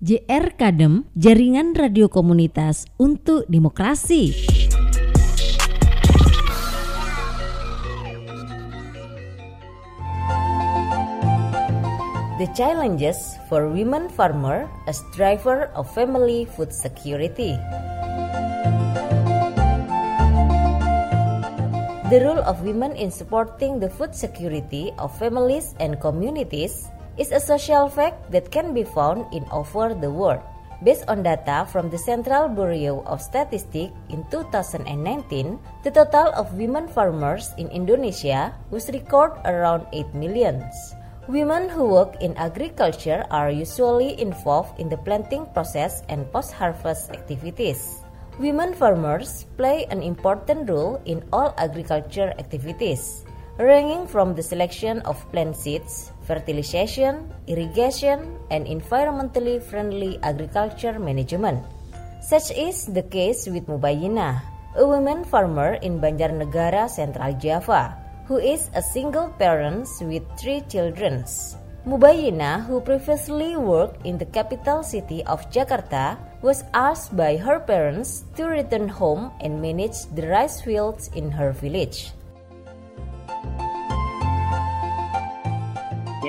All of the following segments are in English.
JR Kadem, Jaringan Radio Komunitas untuk Demokrasi. The challenges for women farmer as driver of family food security. The role of women in supporting the food security of families and communities is a social fact that can be found in over the world. Based on data from the Central Bureau of Statistics in 2019, the total of women farmers in Indonesia was recorded around 8 millions. Women who work in agriculture are usually involved in the planting process and post-harvest activities. Women farmers play an important role in all agriculture activities, ranging from the selection of plant seeds, fertilization, irrigation, and environmentally friendly agriculture management. Such is the case with Bu Bayyinah, a woman farmer in Banjarnegara, Central Java, who is a single parent with three children. Bu Bayyinah, who previously worked in the capital city of Jakarta, was asked by her parents to return home and manage the rice fields in her village.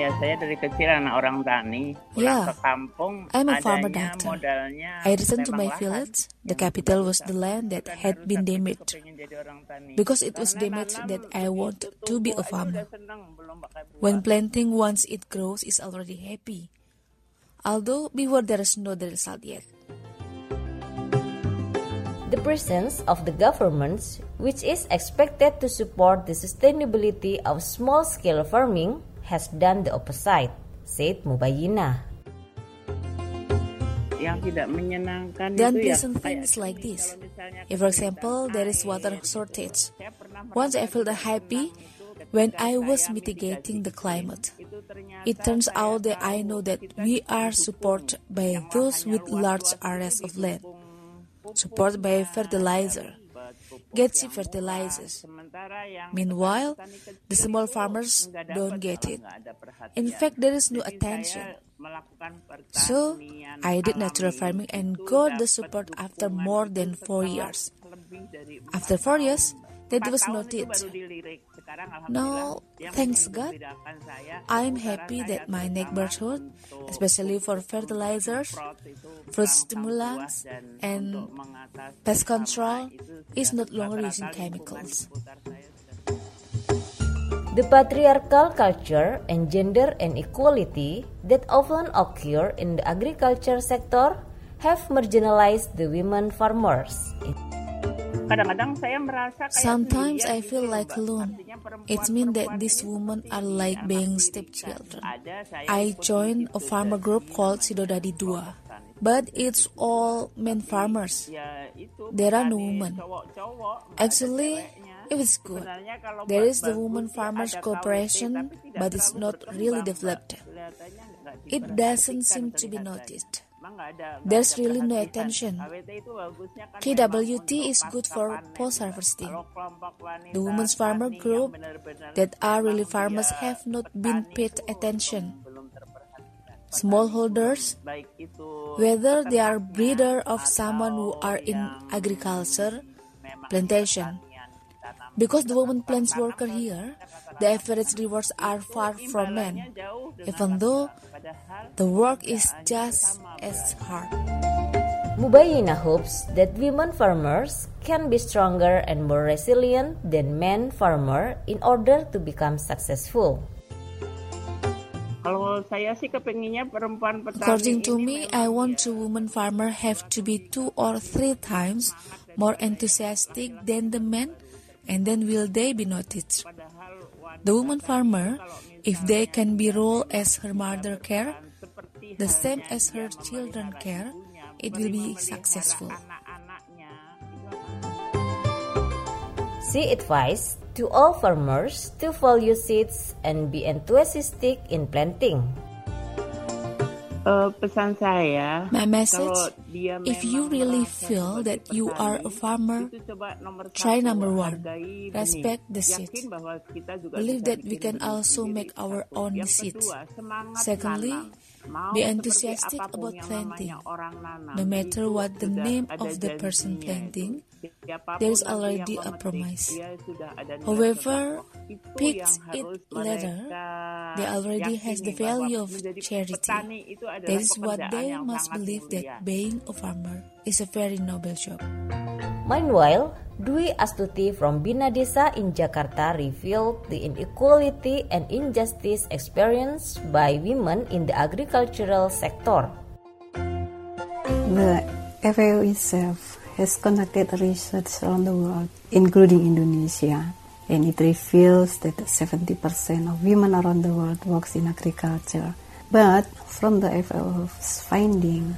Ya, saya dari kecil anak orang tani. Yeah, ke kampung, I'm a farmer doctor. I returned to my village. The capital was the land that had been damaged. Because it was Karena damaged that I want to be a farmer. When planting once it grows is already happy. Although before there is no the result yet. The presence of the governments, which is expected to support the sustainability of small scale farming, has done the opposite, said Bu Bayyinah. Yang tidak menyenangkan The itu ya unpleasant kayak things like this. If, for example, there is water shortage. Once I felt happy when I was mitigating the climate. It turns out that I know that we are supported by those with large areas of land, supported by fertilizer, get cheap fertilizers. Meanwhile, the small farmers don't get it. In fact, there is no attention. So, I did natural farming and got the support after more than four years. After four years, that was not it. Baru dilirik. Sekarang No, thanks God, I'm happy that my terutama neighborhood, especially for fertilizers, fruit stimulants, and pest control is not longer rata-rata using chemicals. seputar saya sudah The patriarchal culture and gender inequality that often occur in the agriculture sector have marginalized the women farmers. Sometimes I feel like alone. It means that these women are like being stepchildren. I joined a farmer group called Sidodadi Dua, but it's all men farmers. There are no women. cowok-cowok, nggak ada Actually, it was good. There is the woman farmers cooperation, but it's not really developed. It doesn't seem to be noticed. Emang nggak ada- nggak There's really no attention. KWT itu bagusnya kan KWT memang is good for post harvesting. Kalau kelompok wanita The women's farmer group that are really farmers have not been paid attention. belum- belum terperhatikan. Smallholders, whether they are breeder of someone who are in agriculture, plantation. Because the woman plants worker here, the average rewards are far from men, even though the work is just as hard. Mubayina hopes that women farmers can be stronger and more resilient than men farmer in order to become successful. Kalau saya sih kepenginnya perempuan petani According to me, I want ya to women farmer have to be two or three times more enthusiastic than the men, and then will they be noticed. The woman farmer, if they can be role as her mother care, the same as her children care, it will be successful. anak-anaknya She advised to all farmers to value seeds and be enthusiastic in planting. Eh, pesan saya My message if you really feel that you are a farmer, itu coba nomor try number one. Respect the Yakin seeds. bahwa kita juga Believe that we can also make our own seeds. Secondly, nanam. Be enthusiastic about planting. No matter what the name of the person planting, there is already a promise. However, picks it later, they already has the value of charity. That is what they must believe that being a farmer is a very noble job. Meanwhile, Dwi Astuti from Bina Desa in Jakarta revealed the inequality and injustice experienced by women in the agricultural sector. The FAO itself has conducted research around the world, including Indonesia, and it reveals that 70% of women around the world works in agriculture. But from the FAO's finding,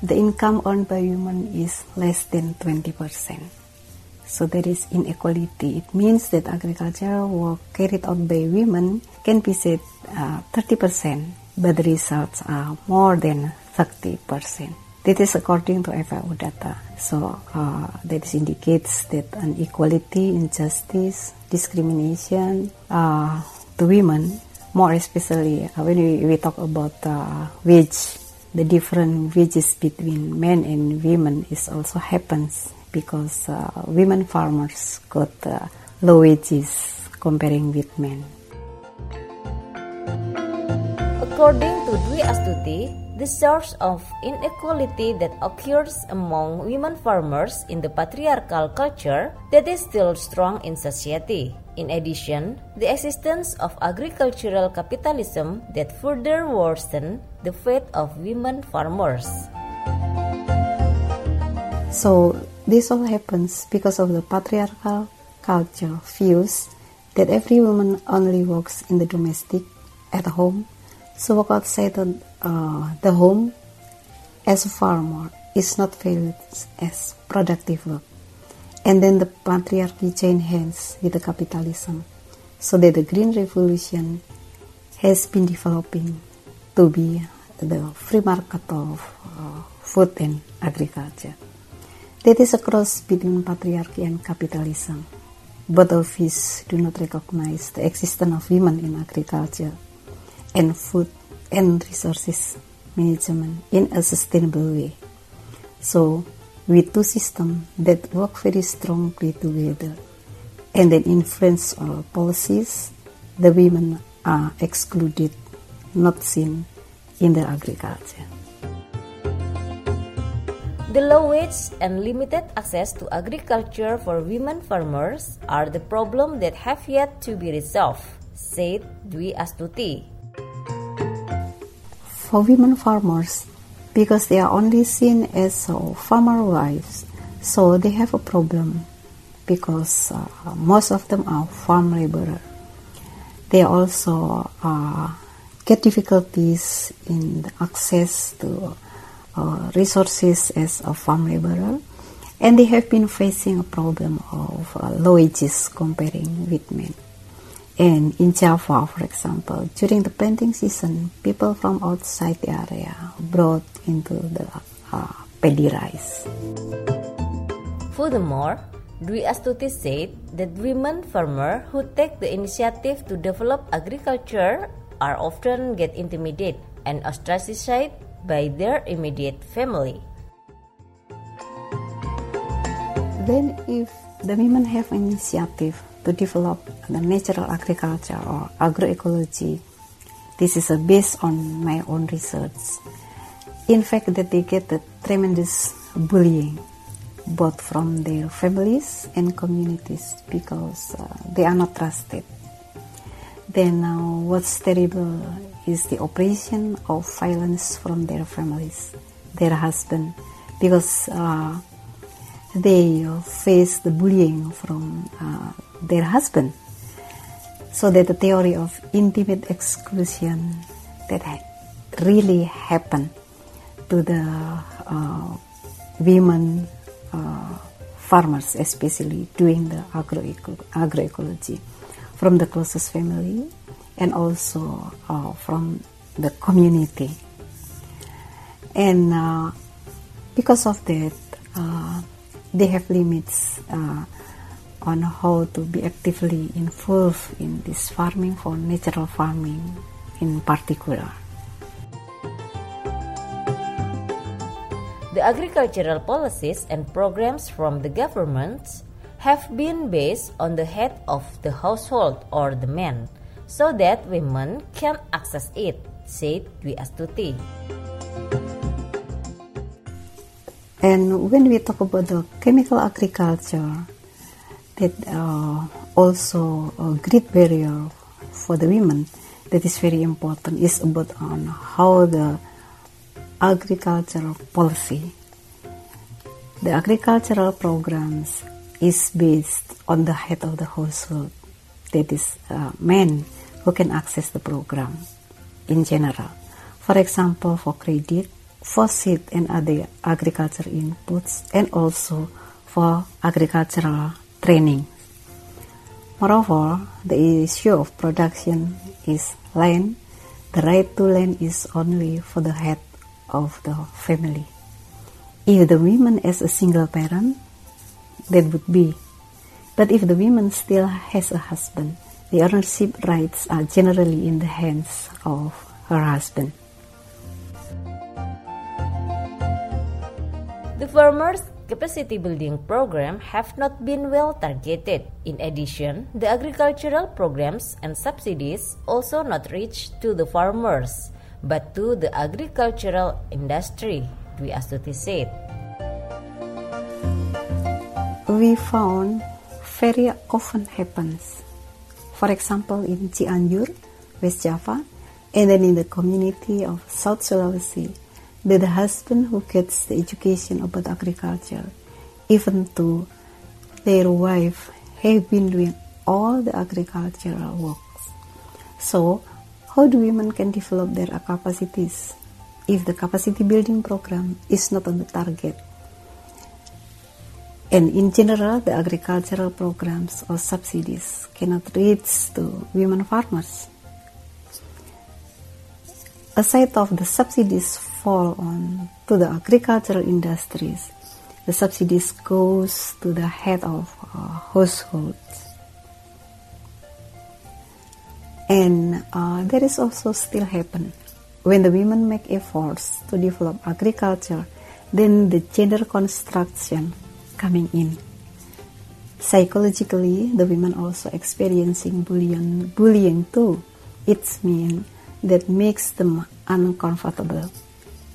the income earned by women is less than 20%. So there is inequality. It means that agricultural work carried out by women can be said uh, 30%, but the results are more than 30%. This is according to FAO data. So uh, that indicates that inequality, injustice, discrimination uh, to women, more especially uh, when we, we talk about uh, wage, the different wages between men and women is also happens because uh, women farmers got uh, low wages comparing with men. According to Dwi Astuti, the source of inequality that occurs among women farmers in the patriarchal culture that is still strong in society. In addition, the existence of agricultural capitalism that further worsen the fate of women farmers. So this all happens because of the patriarchal culture views that every woman only works in the domestic at home. So work outside the, uh, the home as a farmer is not valued as productive work. And then the patriarchy join hands with the capitalism so that the green revolution has been developing to be the free market of uh, food and agriculture. That is a cross between patriarchy and capitalism. Both of these do not recognize the existence of women in agriculture and food and resources management in a sustainable way. So, with two systems that work very strongly together and then influence all policies, the women are excluded, not seen in the agriculture. The low wage and limited access to agriculture for women farmers are the problem that have yet to be resolved, said Dwi Astuti. For women farmers, because they are only seen as uh, farmer wives, so they have a problem because uh, most of them are farm laborer. They also uh, get difficulties in access to resources as a farm laborer, and they have been facing a problem of uh, low wages comparing with men. And in Java, for example, during the planting season, people from outside the area brought into the uh, paddy rice. Furthermore, Dwi Astuti said that women farmers who take the initiative to develop agriculture are often get intimidated and ostracized by their immediate family. Then, if the women have initiative to develop the natural agriculture or agroecology, this is based on my own research. In fact, that they get a tremendous bullying, both from their families and communities, because uh, they are not trusted. Then, uh, what's terrible is the oppression of violence from their families, their husband, because uh, they face the bullying from uh, their husband. So that the theory of intimate exclusion that really happened to the uh, women uh, farmers, especially doing the agroecology, from the closest family and also uh, from the community. And uh, because of that, uh, they have limits uh, on how to be actively involved in this farming for natural farming in particular. The agricultural policies and programs from the government have been based on the head of the household or the man so that women can access it, said Dwi Astuti. And when we talk about the chemical agriculture, that uh, also a great barrier for the women that is very important is about on how the agricultural policy the agricultural programs is based on the head of the household that is uh, men who can access the program in general for example for credit for seed and other agriculture inputs and also for agricultural training Moreover, the issue of production is land. The right to land is only for the head of the family. If the woman is a single parent, that would be. But if the woman still has a husband, the ownership rights are generally in the hands of her husband. The farmers capacity building program have not been well targeted. In addition, the agricultural programs and subsidies also not reach to the farmers, but to the agricultural industry, Dwi Astuti said. We found very often happens. For example, in Cianjur, West Java, and then in the community of South Sulawesi, that the husband who gets the education about agriculture, even though their wife have been doing all the agricultural works. So, how do women can develop their capacities if the capacity building program is not on the target? And in general, the agricultural programs or subsidies cannot reach to women farmers. Aside of the subsidies fall on to the agricultural industries. The subsidies goes to the head of households. And uh, that is also still happen. When the women make efforts to develop agriculture, then the gender construction coming in. Psychologically, the women also experiencing bullying, bullying too. It's means that makes them uncomfortable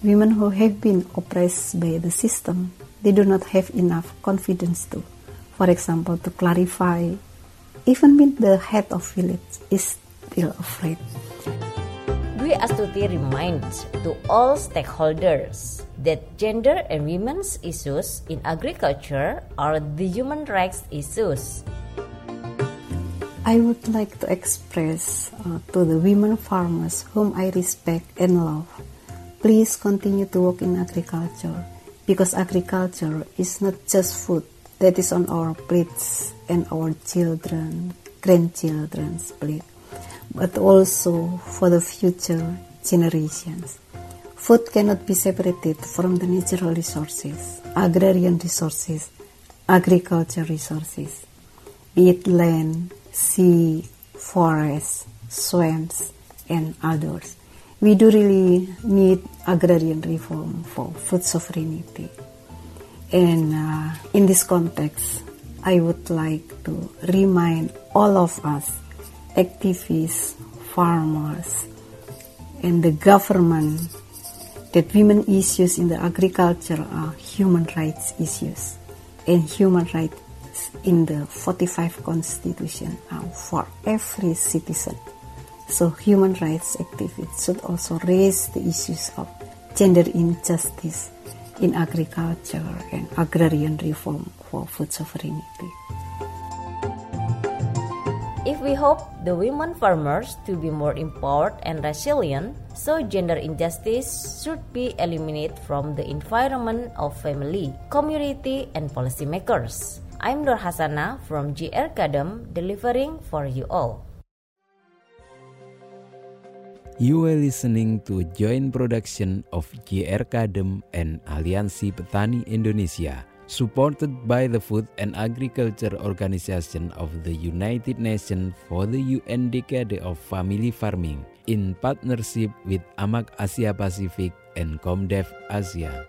women who have been oppressed by the system, they do not have enough confidence to, for example, to clarify, even with the head of village is still afraid. We Dwi Astuti reminds to all stakeholders that gender and women's issues in agriculture are the human rights issues. I would like to express uh, to the women farmers whom I respect and love Please continue to work in agriculture because agriculture is not just food that is on our plates and our children, grandchildren's plate, but also for the future generations. Food cannot be separated from the natural resources, agrarian resources, agriculture resources, be it land, sea, forests, swamps, and others we do really need agrarian reform for food sovereignty. And uh, in this context, I would like to remind all of us, activists, farmers, and the government, that women issues in the agriculture are human rights issues. And human rights in the 45 Constitution are for every citizen. So human rights activists should also raise the issues of gender injustice in agriculture and agrarian reform for food sovereignty. We hope the women farmers to be more empowered and resilient, so gender injustice should be eliminated from the environment of family, community, and policymakers. I'm Nur Hasana from GR Kadam delivering for you all. You are listening to joint production of GR Kadem and Aliansi Petani Indonesia, supported by the Food and Agriculture Organization of the United Nations for the UN Decade of Family Farming in partnership with AMAC Asia Pacific and Comdev Asia.